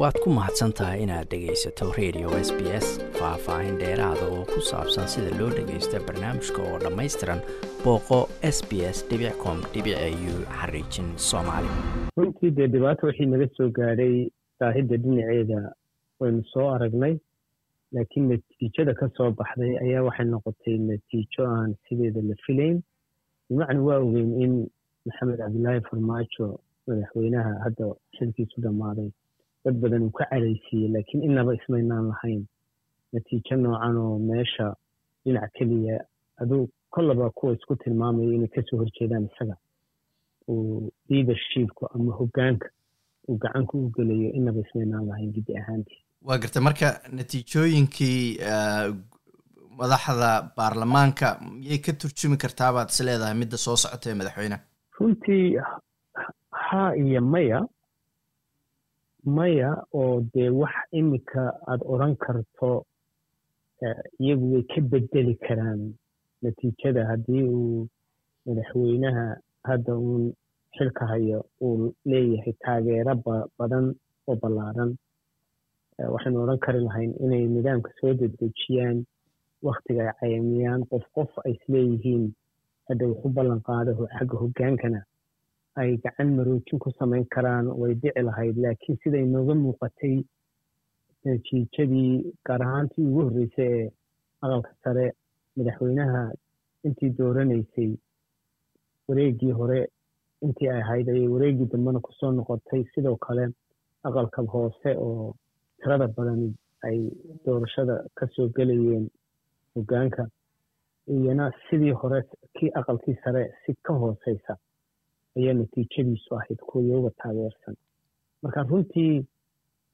waad ku mahadsan tahay inaad dhegaysato radio s b s faah-faahin dheeraada oo ku saabsan sida loo dhagaysta barnaamijka oo dhammaystiran booqo s b s com u xariijin soomaali. Runtii dee dhibaata wixii naga soo gaadhay saahidda dhinaceeda waynu soo aragnay laakiin natiijada ka soo baxday ayaa waxay noqotay natiijo aan sideeda la filayn. Bimacna waa ogeyn in maxamed cabdilaahi farmaajo madaxweynaha hadda xilkiisu dhammaaday dad badan uu ka caraysiiyey laakiin inaba ismaynaan lahayn. Natiijo noocan oo meesha dhinac keliya aduu kollaba kuwa isku tilmaamaya inay ka soo horjeedaan isaga. Uu leadershipku ama hoggaanka uu gacanka u gelayo inaba ismaynaan lahayn gidi ahaantii. Waa gartay. Marka natiijooyinkii madaxda baarlamaanka miyay ka turjumi kartaa baad is leedahay midda soo socota ee madaxweyneha runtii haa iyo maya maya oo dee wax iminka aada odran karto iyagu way ka bedeli karaan natiijada haddii uu madaxweynaha hadda uun xilka hayo uu leeyahay taageero badan oo ballaaran. Waxaynu odhan kari lahayn inay nidaamka soo dedejiyaan waktiga ay cayamiyaan qof qof ay isleeyihiin hadda wuxu ballan qaada xagga hoggaankana ay gacan maroojin ku samayn karaan way dhici lahayd laakiin siday nooga muuqatay natiijadii gaar ahaantii ugu horreysay ee aqalka sare madaxweynaha intii dooranaysay wareeggii hore intii ay ahayd ayay wareeggii dambena ku soo noqotay. Sidoo kale aqalka hoose oo tirada badan ay doorashada ka soo gelayeen hoggaanka iyana sidii hore kii aqalkii sare si ka hooseysa ayaa natiijadiisu ahayd kuwa iyaga taageersan marka runtii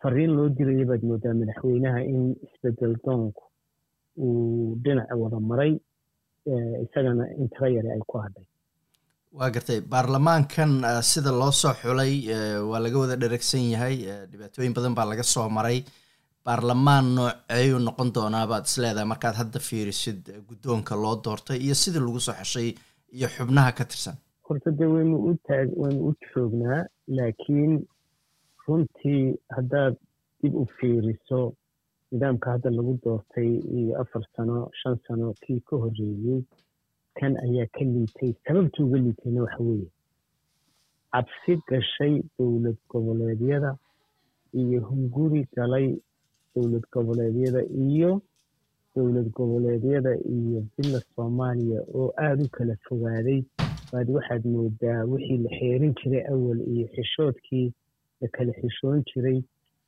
fariin loo diraya baad moodaa madaxweynaha in isbeddel doonku uu dhinaca wada maray isagana in tiro yare ay ku hadhay waa gartay baarlamaankan sida loo soo xulay waa laga wada dheragsan yahay dhibaatooyin badan baa laga soo maray. Baarlamaan nooceeyuu noqon doonaa baad is leedahay markaad hadda fiirisid guddoonka loo doortay iyo sidii lagu soo xeshay iyo xubnaha ka tirsan dee waynu u joognaa laakiin runtii haddaad dib u fiiriso nidaamka hadda lagu doortay iyo afar sano shan sano kii ka horreeyey kan ayaa ka liitay sababta uga liitayna waxa weeye cabsi gashay dowlad goboleedyada iyo hunguri galay dowlad goboleedyada iyo dowlad goboleedyada iyo villa soomaaliya oo aada u kala fogaaday baad waxaad moodaa wixii la xeerin jiray awal iyo xishoodkii la kala xishoon jiray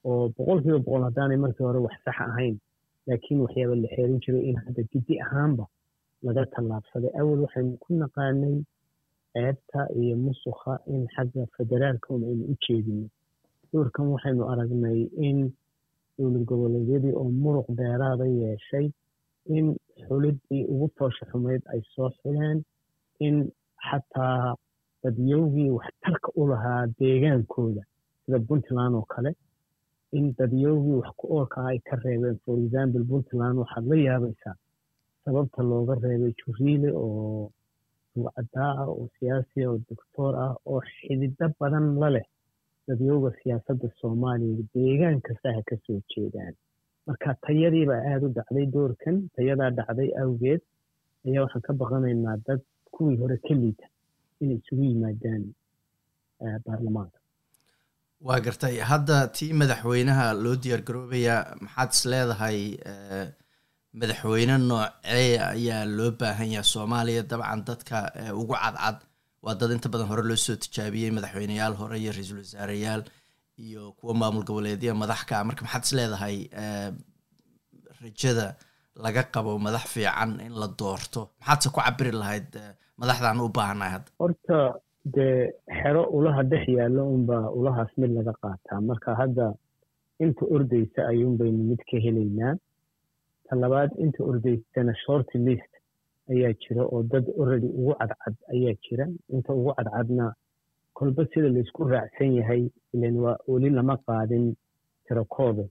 oo boqol kiiba boqol haddaanay markii hore wax sax ahayn. Laakiin waxyaaba la xeerin jiray in hadda gidi ahaanba laga tallaabsaday. Awal waxaynu ku naqaanay ceebta iyo musuqa in xagga federaalka un aynu u jeedino doorkan waxaynu aragnay in dowlad goboleedyadii oo muruq dheeraada yeeshay in xuliddii ugu foosha xumayd ay soo xuleen in xataa dadyowgii waxtarka u lahaa deegaankooda sida puntland oo kale. In dadyowgii wax ku oolka ay ka reebeen for example puntland waxaad la yaabaysaa sababta looga reebay juriile oo ruucadaa ah oo siyaasi oo doctoor ah oo xidido badan la leh. Dadyowga siyaasadda soomaaliya deegaan kasta ha ka soo jeedaan. Marka tayadiibaa aada u dhacday doorkan tayadaa dhacday awgeed. Ayaa waxaan ka baqanaynaa dad kuwii hore ka liita inay isugu yimaadaan baarlamaanka waa gartay hadda tii madaxweynaha loo diyaar garoobayaa maxaad is leedahay madaxweyne noocee ayaa loo baahan yahay soomaaliya dabcan dadka ugu cadcad waa dad inta badan hore loo soo tijaabiyey madaxweyneyaal hore iyo ra'iisul wasaareyaal iyo kuwa maamul goboleedya madaxka marka maxaad is leedahay rajada laga qabo madax fiican in la doorto. Maxaadse ku cabiri lahayd madaxdaan u baahannahay hadda horta dee xero ulaha dhex yaallo unbaa ulahaas mid laga qaataa. Marka hadda inta ordeysa ayuun baynu mid ka helaynaa. Ta labaad inta ordeysana shorty list ayaa jira oo dad already ugu cadcad ayaa jira. Inta ugu cadcadna kolba sida laysku raacsan yahay ilan waa weli lama qaadin tirakooda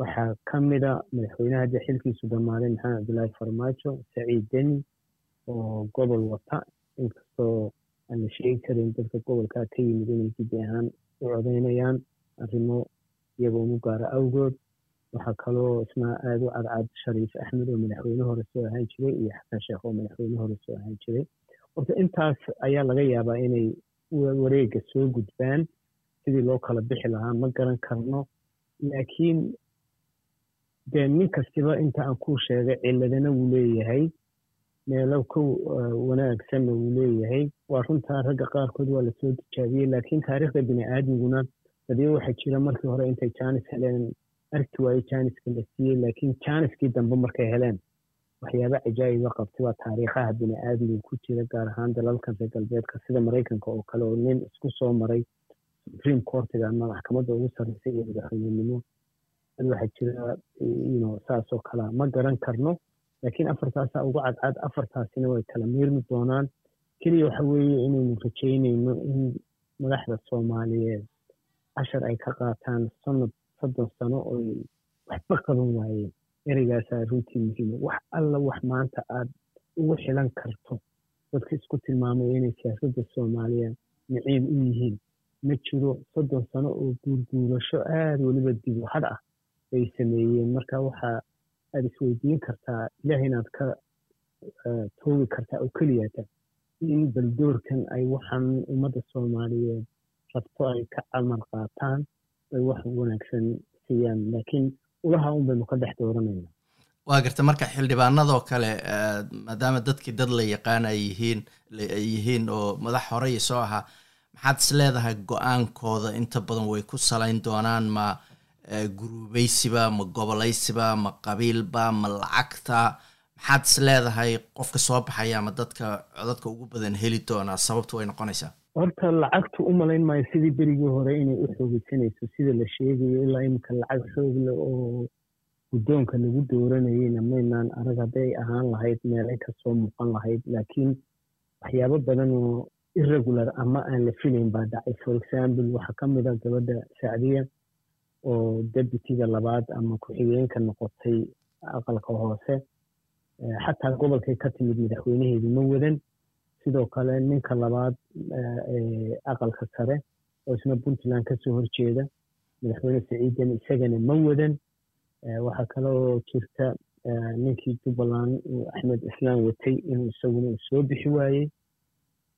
waxaa ka mida madaxweynaha hadda xilkiisu dhammaaday maxamed cabdilaahi farmaajo saciid deni oo gobol wata. Inkastoo aan la sheegi karin dadka gobolkaa ka yimid inay gudi ahaan u codeynayaan arrimo iyagoo ugu gaara awgood. Waxaa kaloo isna aada u cadcad shariif axmed oo madaxweyne hore soo ahaan jiray iyo xasan sheekh oo madaxweyne hore soo ahaan jiray. Horta intaas ayaa laga yaabaa inay wareega soo gudbaan. Sidii loo kala bixi lahaa ma garan karno. Laakiin dee nin kastiba inta aan kuu sheegay ciladana wuu leeyahay. Meelo ka wanaagsanna wuu leeyahay. Waa runtaa ragga qaarkood waa la soo tijaabiyey laakiin taariikhda bini aadmiguna badiyo waxaa jira markii hore intay jaanis heleen arki waayo jaaniska la siiyey laakiin jaaniskii dambe markay heleen waxyaaba cajaa'iba qabtay. Waa taariikhaha bini aadmiga ku jira gaar ahaan dalalkan reer galbeedka sida maraykanka oo kale oo nin isku soo maray supreme courtiga ama maxkamadda ugu sarreysa iyo madaxweynenimo waxaa jira saasoo kalea ma garan karno laakiin afartaasaa ugu cadcad afartaasina way kala miirmi doonaan. Keliya waxa weeye inaynu rajaynayno in madaxda soomaaliyeed cashar ay ka qaataan sanad soddon sano oy waxba qaban waayeen. Ereygaasaa runtii muhiima wax alla wax maanta aad ugu xilan karto. Dadka isku tilmaamaya inay siyaasadda soomaaliya naciib u yihiin. Ma jiro soddon sano oo guurguurasho aada weliba dibu had ah bay sameeyeen marka waxaa aada isweydiin kartaa ilaah inaad ka toogi kartaa oo keliyata in baldoorkan ay waxaan ummadda soomaaliyeed rabto ay ka camal qaataan ay wax wanaagsan siiyaan. Laakiin ulaha un baynu ka dhex dooranayna waa garta marka xildhibaanadoo kale maadaama dadkii dad la yaqaan ay yihiin ay yihiin oo madax horey soo ahaa maxaad is leedahay go'aankooda inta badan way ku salayn doonaan? Ma guruubeysiba ma gobolaysiba ma qabiilba ma lacagta maxaad is leedahay qofka soo baxaya ama dadka codadka ugu badan heli doonaa sababtu way noqonaysaa? Horta lacagtu u malayn maayo sidii berigii hore inay u xoogeysanayso sida la sheegayo ilaa iminka lacag xoog leh oo guddoonka lagu dooranayeyna maynaan arag hadday ahaan lahayd meelay ka soo muuqan lahayd laakiin waxyaabo badan oo irregular ama aan la filayn baa dhacay. For example waxaa ka mid a gabadha sacdiya oo debutiga labaad ama ku-xigeenka noqotay aqalka hoose xataa gobolkay ka timid madaxweynaheedu ma wadan. Sidoo kale ninka labaad aqalka sare oo isna puntland ka soo horjeeda madaxweyne saciidan isagana ma wadan. Waxaa kaloo jirta ninkii jubbaland axmed islaam watay inuu isaguna soo bixi waayey.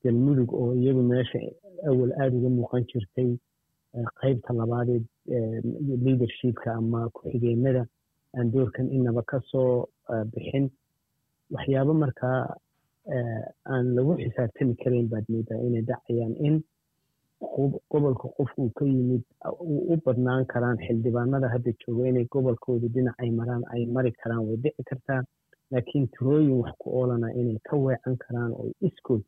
Galmudug oo iyagu meesha awal aada uga muuqan jirtay qaybta labaadeed leadershipka ama ku-xigeenada aan doorkan inaba ka soo bixin. Waxyaabo markaa aan lagu xisaabtami karayn baad moodaa inay dhacayaan in gobolka qofku uu ka yimid u badnaan karaan xildhibaanada hadda jooga inay gobolkooda dhinac ay maraan ay mari karaan way dhici kartaa laakiin tirooyin wax ku oolana inay ka weecan karaan oo iskood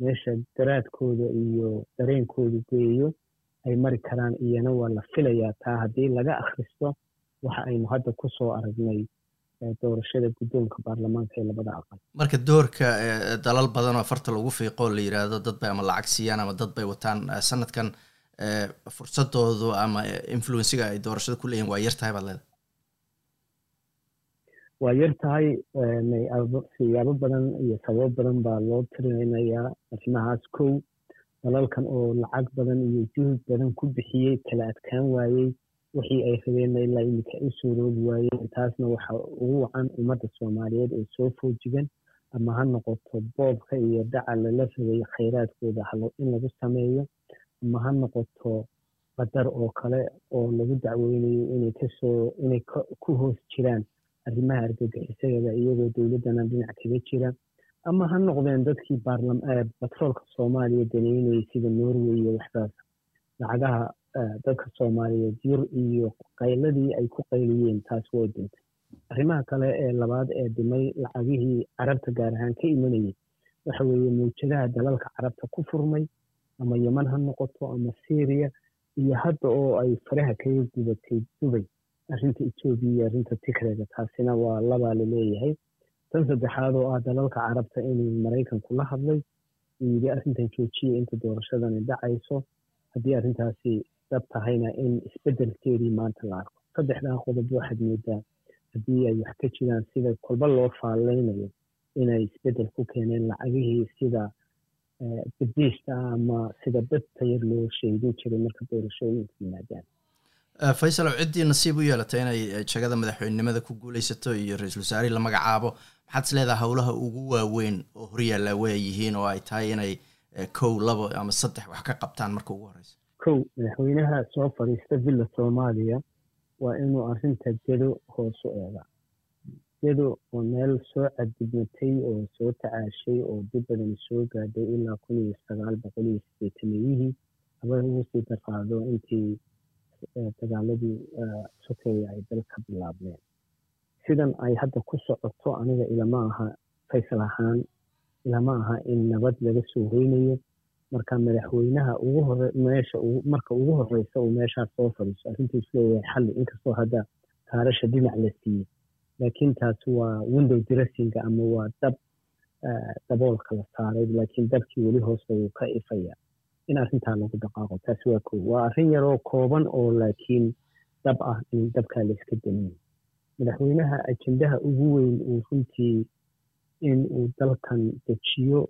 meesha garaadkooda iyo dareenkooda geeyo ay mari karaan iyana waa la filayaa. Taa haddii laga akhristo waxa aynu hadda ku soo aragnay doorashada guddoonka baarlamaanka ee labada aqal. Marka doorka dalal badan oo farta lagu fiiqoo la yidhaahdo dad bay ama lacag siiyaan ama dad bay wataan sanadkan fursadoodu ama influensiga ay doorashada ku leeyihiin waa yar tahay baad leedahay? Waa yar tahay siyaabo badan iyo sababo badan baa loo tirinayaa. Arrimahaas kow dalalkan oo lacag badan iyo juhud badan ku bixiyey kala adkaan waayey. Wixii ay rabeenna ilaa iminka u suuroobi waayeen taasna waxa ugu wacan ummadda soomaaliyeed oo soo foojigan. Ama ha noqoto boobka iyo dhaca lala rabay khayraadkooda in lagu sameeyo. Ama ha noqoto qadar oo kale oo lagu dacweynayo inay ka soo inay ku hoos jiraan arrimaha argagixisadeeda iyagoo dowladdana dhinac kaga jira ama ha noqdeen dadkii batroolka soomaaliya daneynayay sida norway iyo waxdaas lacagaha dadka soomaaliyeed yur iyo qayladii ay ku qayliyeen taas way dhintay arrimaha kale ee labaad ee dhimay lacagihii carabta gaar ahaan ka imanayay waxa weeye mawjadaha dalalka carabta ku furmay ama yeman ha noqoto ama syriya iyo hadda oo ay faraha kaga gudatay dubay arrinta etoobiya iyo arrinta tigrega taasina waa labaa la leeyahay tan saddexaad oo ah dalalka carabta inuu maraykanku la hadlay uu yidhi arrintan joojiya inta doorashadani dhacayso haddii arrintaasi dab tahayna in isbeddelkeedii maanta la arko. Saddexdaa qodob waxaad moodaa. Haddii ay wax ka jiraan sida kolba loo faalleynayo inay isbeddel ku keeneen lacagihii sida badiista ama sida dadta yar loo sheegin jiray marka doorashooyinku yimaadaan. Faysal oo ciddii nasiib u yeelatay inay jagada madaxweynenimada ku guuleysato iyo ra'iisul wasaarihii la magacaabo maxaad is leedaha howlaha ugu waaweyn oo horyaalla waa yihiin oo ay tahay inay kow labo ama saddex wax ka qabtaan marka ugu horeysa kow madaxweynaha soo fadhiista villa soomaaliya waa inuu arrinta gedo hoosu eega gedo oo meel soo cadibmatay oo soo tacaashay oo dib badan soo gaadhay ilaa kun iyo sagaal boqol iyo sideetaneyihii haba ugu sii darqaado intii dagaaladii sokeeya ay dalka bilaabmeen sidan ay hadda ku socoto aniga ilama aha faysal ahaan ilama aha in nabad laga soo hoynayo marka madaxweynaha ugu hore meesha marka ugu horeysa uu meeshaas soo fadhiiso arrintiis leeyahay xalli. Inkastoo hadda taarasha dhinac la siiyey laakiin taasi waa window dressinga ama waa dab daboolka la saaray laakiin dabkii weli hoosta wuu ka ifaya in arrintaa lagu dhaqaaqo taasi waa kow waa arrin yaroo kooban oo laakiin dab ah in dabkaa la iska damiyo madaxweynaha ajendaha ugu weyn uu runtii in uu dalkan dejiyo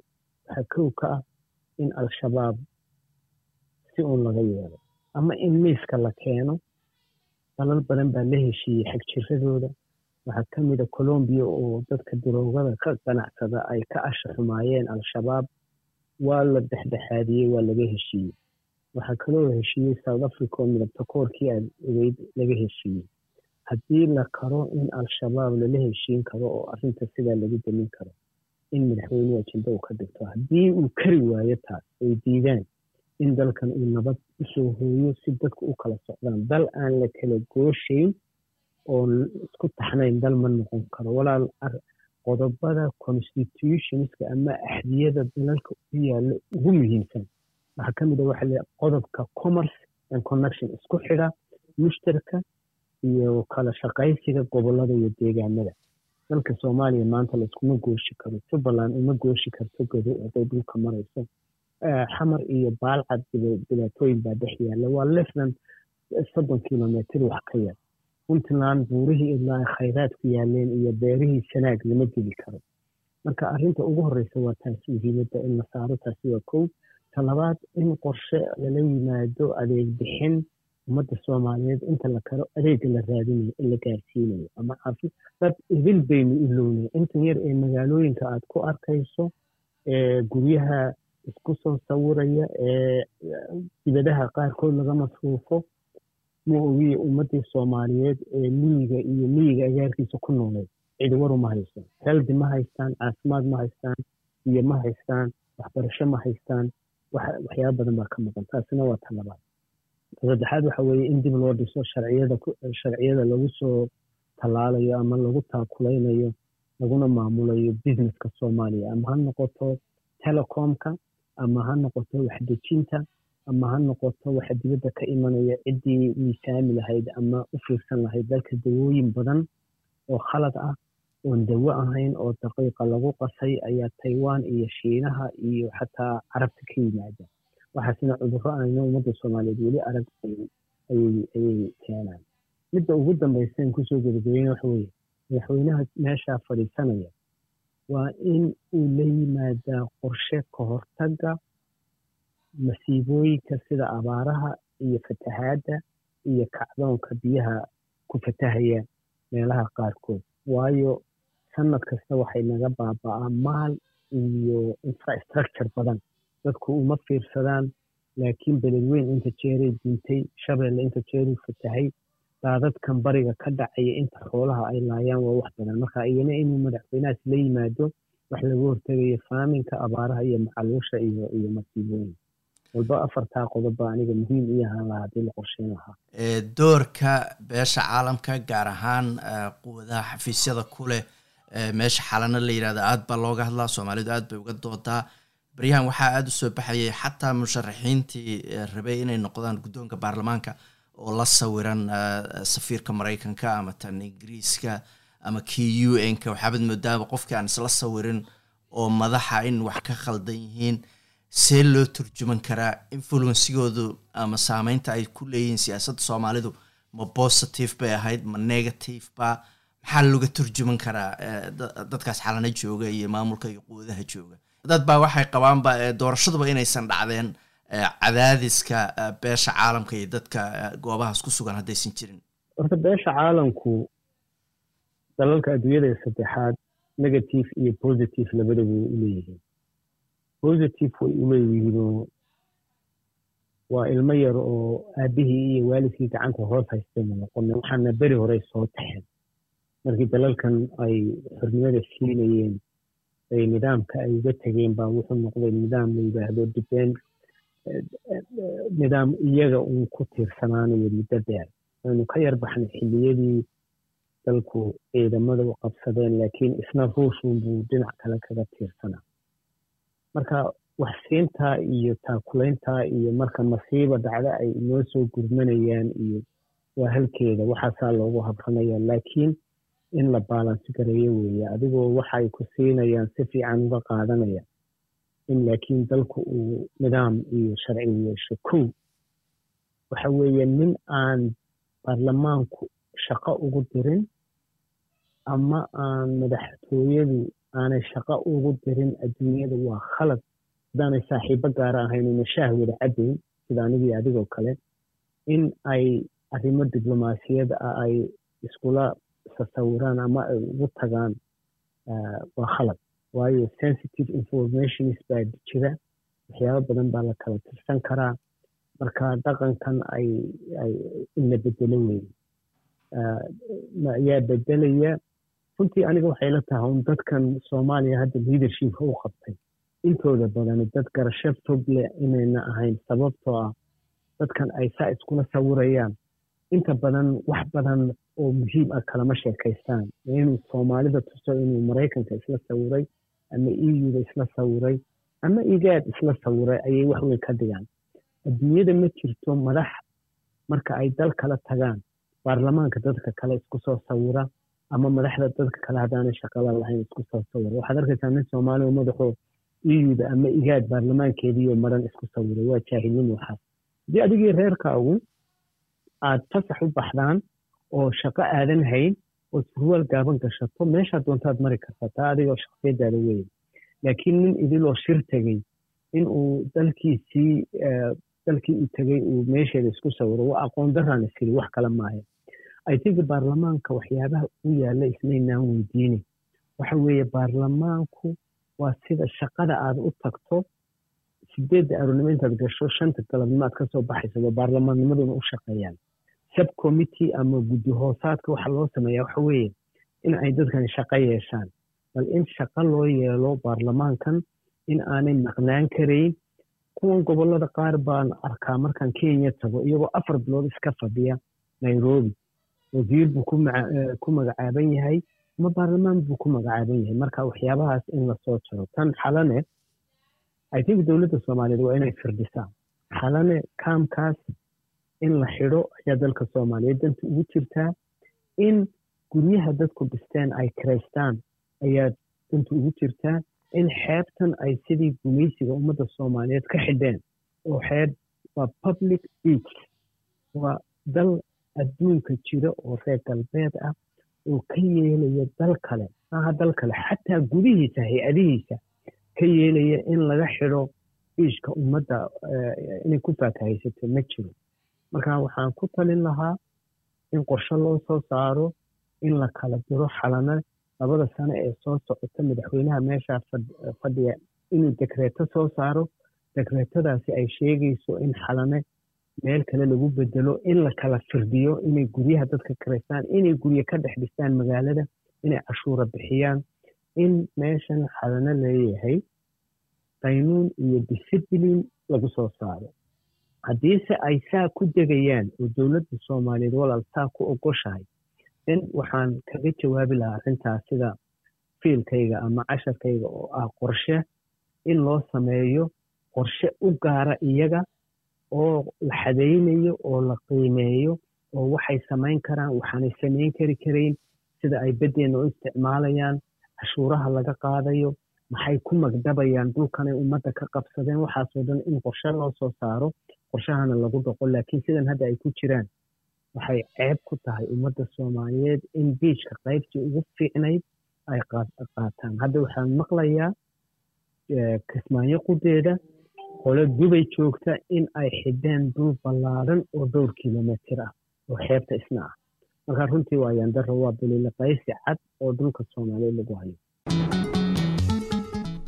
waxaa kow ka ah in al-shabaab si uun laga yeelo. Ama in miiska la keeno dalal badan baa la heshiiyey xagjiradooda. Waxaa ka mida colombiya oo dadka daroogada ka ganacsada ay ka asha xumaayeen al-shabaab waa la dhexdhexaadiyey waa laga heshiiyey. Waxaa kaloo heshiiyey south africa oo midabta koorkii aad ogeyd laga heshiiyey haddii la karo in al-shabaab lala heshiin karo oo arrinta sidaa lagu damin karo in madaxweynuhu ajenda uu ka dhigto haddii uu kari waayo taas ay diidaan in dalkan uu nabad u soo hooyo si dadku u kala socdaan. Dal aan la kala gooshayn oo isku taxnayn dal ma noqon karo. Walaal qodobada constitutionska ama axdiyada dalalka u yaalla ugu muhiimsan. Waxaa ka mid a waxa le qodobka commerce and connection isku xidha mushtarka iyo kala shaqaysiga gobollada iyo deegaanada. Dalka soomaaliya maanta laiskuma gooshi karo jubbaland uma gooshi karto godo haday dhulka marayso. Xamar iyo baalcad dhibaatooyin baa dhex yaalla. Waa lefdan soddon kilomitr wax ka yar puntland buurihii ilaa khayraadku yaaleen iyo beerihii sanaag lama geli karo. Marka arrinta ugu horeysa waa taas muhiimadda in la saaro taasi waa kow. Talabaad in qorshe lala yimaado adeeg bixin ummadda soomaaliyeed inta la karo adeega la raadinayo in la gaarsiinayo ama caafi dad idil baynu ilownay intan yar ee magaalooyinka aad ku arkayso ee guryaha isku soo sawiraya ee dibadaha qaarkood laga masruufo ma ogiye ummaddii soomaaliyeed ee miyiga iyo miyiga agaarkiisa ku nooleed cidi waru ma hayso heldi ma haystaan caafimaad ma haystaan biyo ma haystaan waxbarasho ma haystaan waxyaaba badan baa ka maqan. Taasina waa talabaad saddexaad waxa weeye in dib loo dhiso sharciyada sharciyada lagu soo tallaalayo ama lagu taakulaynayo laguna maamulayo businesska soomaaliya. Ama ha noqoto telecomka ama ha noqoto waxdejinta ama ha noqoto waxa dibadda ka imanaya ciddii miisaami lahayd ama u fiirsan lahayd. Dalka dawooyin badan oo khalad ah oon dawo ahayn oo daqiiqa lagu qasay ayaa taiwan iyo shiinaha iyo xataa carabta ka yimaada waxaasina cudurro ayna ummadda soomaaliyeed weli arag ayay keenaan. Midda ugu dambaysa ku soo gebagabeyna waxa weeye madaxweynaha meeshaa fadhiisanaya waa in uu la yimaadaa qorshe ka hortagga masiibooyinka sida abaaraha iyo fatahaadda iyo kacdoonka biyaha ku fatahaya meelaha qaarkood. Waayo sanad kasta waxay naga baaba'aa maal iyo infrastructure badan dadku uma fiirsadaan laakiin beledweyn inta jeeray duntay shabeelle inta jeeru fatahay daadadkan bariga ka dhacaya inta xoolaha ay laayaan waa wax badan marka iyana inuu madaxweynahaas la yimaado wax laga hortegayo faaminka abaaraha iyo macaluusha iyo iyo masiibooyin walba afartaa qodob baa aniga muhiim ii ahaan lahaa haddii la qorsheyn lahaa. Doorka beesha caalamka gaar ahaan quwadaha xafiisyada ku leh meesha xalana la yidhahda aad baa looga hadlaa soomaalidu aad bay uga doodaa baryahan waxaa aada u soo baxayay xataa musharaxiintii rabay inay noqdaan guddoonka baarlamaanka oo la sawiran safiirka maraykanka ama tan ingiriiska ama kii u n-ka waxaabad moodaaba qofkii aan isla sawirin oo madaxa in wax ka khaldan yihiin see loo turjuman karaa influensigoodu ama saameynta ay ku leeyihiin siyaasadda soomaalidu. Ma positive bay ahayd ma negative ba. Maxaa looga turjuman karaa dadkaas xalana jooga iyo maamulka iyo quwadaha jooga dad baa waxay qabaanba doorashaduba inaysan dhacdeen cadaadiska beesha caalamka iyo dadka goobahaas ku sugan haddaysan jirin. Horta beesha caalamku dalalka adduunyada ee saddexaad negative iyo positive labadaba way u leeyihiin. Positive way u leeyihiinoo waa ilmo yar oo aabihii iyo waalidkii gacanta hoos haystayna noqona waxaana beri horey soo taxeen. Markii dalalkan ay xornimada siinayeen ay nidaamka ay uga tegeen baa wuxuu noqday nidaam la yidhaahdo dibeen nidaam iyaga uun ku tiirsanaanayo muddo dheer. Waynu ka yar baxnay xilliyadii dalku ciidamada u qabsadeen laakiin isna ruushun buu dhinac kale kaga tiirsanaa. Marka waxsiintaa iyo taakulayntaa iyo marka masiiba dhacda ay inoo soo gurmanayaan iyo waa halkeeda waxaasaa loogu habranaya laakiin in la baalansi gareeyo weeye. Adigoo waxay ku siinayaan si fiican uga qaadanaya. In laakiin dalku uu nidaam iyo sharci yeesho. Kow waxa weeye nin aan baarlamaanku shaqo ugu dirin ama aan madaxtooyadu aanay shaqo ugu dirin adduunyada waa khalad. Haddaanay saaxiibo gaara ahayn una shaah wada caddayn sida anigii adigoo kale in ay arrimo diblomaasiyad ah ay iskula sasawiraan ama ay ugu tagaan waa khalad. Waayo sensitive informations baa jira waxyaabo badan baa la kala tirsan karaa. Marka dhaqankan ay ina bedelo weeye ayaa bedelaya runtii aniga waxay la tahay un dadkan soomaaliya hadda leadershipka u qabtay. Intooda badani dad garasho fog leh inayna ahayn sababtoo ah dadkan ay saa iskula sawirayaan inta badan wax badan oo muhiim ah kalama sheekaystaan. Inuu soomaalida tuso inuu maraykanka isla sawiray ama euda isla sawiray ama igaad isla sawiray ayay wax weyn ka dhigaan. Adduunyada ma jirto madax marka ay dal kala tagaan. Baarlamaanka dadka kale isku soo sawira ama madaxda dadka kale haddaanay shaqala lahayn isku soo sawira waxaad arkaysaa nin soomaaliya madaxoo euda ama igaad baarlamaankeediiyo maran isku sawiray waa jaahilnimo waxaas haddii adigii reerkaagu aad fasax u baxdaan oo shaqo aadan hayn oo surwaal gaaban gashato meeshaad doontaad mari kartaa taa adigoo shaksiyadaada weyn. Laakiin nin idiloo shir tegey in uu dalkiisii dalkii uu tegey uu meesheeda isku sawiro waa aqoon daraan iskili wax kale maayo. I think baarlamaanka waxyaabaha u yaalla isnaynaan weydiini. Waxa weeye baarlamaanku waa sida shaqada aad u tagto sideedda aroornimo intaad gasho shanta galabnimo aad ka soo baxayso waa baarlamaannimaduna u shaqeeyaan subcommittee ama guddi hoosaadka waxa loo sameeyaa waxa weeye in dadkan shaqo yeeshaan. Bal in shaqo loo yeelo baarlamaankan in aanay maqnaan karayn kuwan gobollada qaar baan arkaa markaan kenya tago iyagoo afar bilood iska fadhiya nairobi. Wasiir buu ku magacaaban yahay ama baarlamaan buu ku magacaaban yahay. Marka waxyaabahaas in la soo jaro tan xalane i think dowladda soomaaliyeed waa inay firdhisaa xalane kaamkaas in la xidho ayaa dalka soomaaliyeed. Danta ugu jirtaa in guryaha dadku dhisteen ay kiraystaan ayaa danta ugu jirtaa in xeebtan ay sidii gumaysiga ummadda soomaaliyeed ka xidheen. Oo xeeb waa public beach waa dal adduunka jira oo reer galbeed ah oo ka yeelaya dal kale. Maaha dal kale. Xataa gudihiisa hay'adihiisa ka yeelaya in laga xidho biishka ummadda inay ku faakahaysato ma jiro marka waxaan ku talin lahaa in qorshe loo soo saaro in la kala diro xalana labada sano ee soo socota madaxweynaha meeshaa fadhiya inuu dekreeto soo saaro. Dekreetadaasi ay sheegayso in xalane meel kale lagu bedelo in la kala firdiyo inay guryaha dadka karaystaan inay guryo ka dhex dhistaan magaalada inay cashuura bixiyaan in meeshan xalano leeyahay qaynuun iyo disciblin lagu soo saaro haddiise ay saa ku degayaan oo dowladda soomaaliyeed walaal saa ku ogoshahay in waxaan kaga jawaabi lahaa arrintaas sida fiilkayga ama casharkayga oo ah qorshe in loo sameeyo qorshe u gaara iyaga oo la xadaynayo oo la qiimeeyo oo waxay samayn karaan waxaanay samayn kari karayn sida ay beddeenna u isticmaalayaan cashuuraha laga qaadayo maxay ku magdabayaan dhulkanay ummadda ka qabsadeen waxaasoo dhan in qorshe loo soo saaro qorshahana lagu dhaqo laakiin sidan hadda ay ku jiraan waxay ceeb ku tahay ummadda soomaaliyeed in biijka qaybtii ugu fiicnayd ay qaataan. Hadda waxaan maqlayaa kismaayo qudeeda qolo dubay joogta in ay xideen dhul ballaaran oo dhowr kilomitir ah oo xeebta isna ah. Marka runtii waa yandaro waa biliilaqaysi cad oo dhulka soomaaliya lagu hayo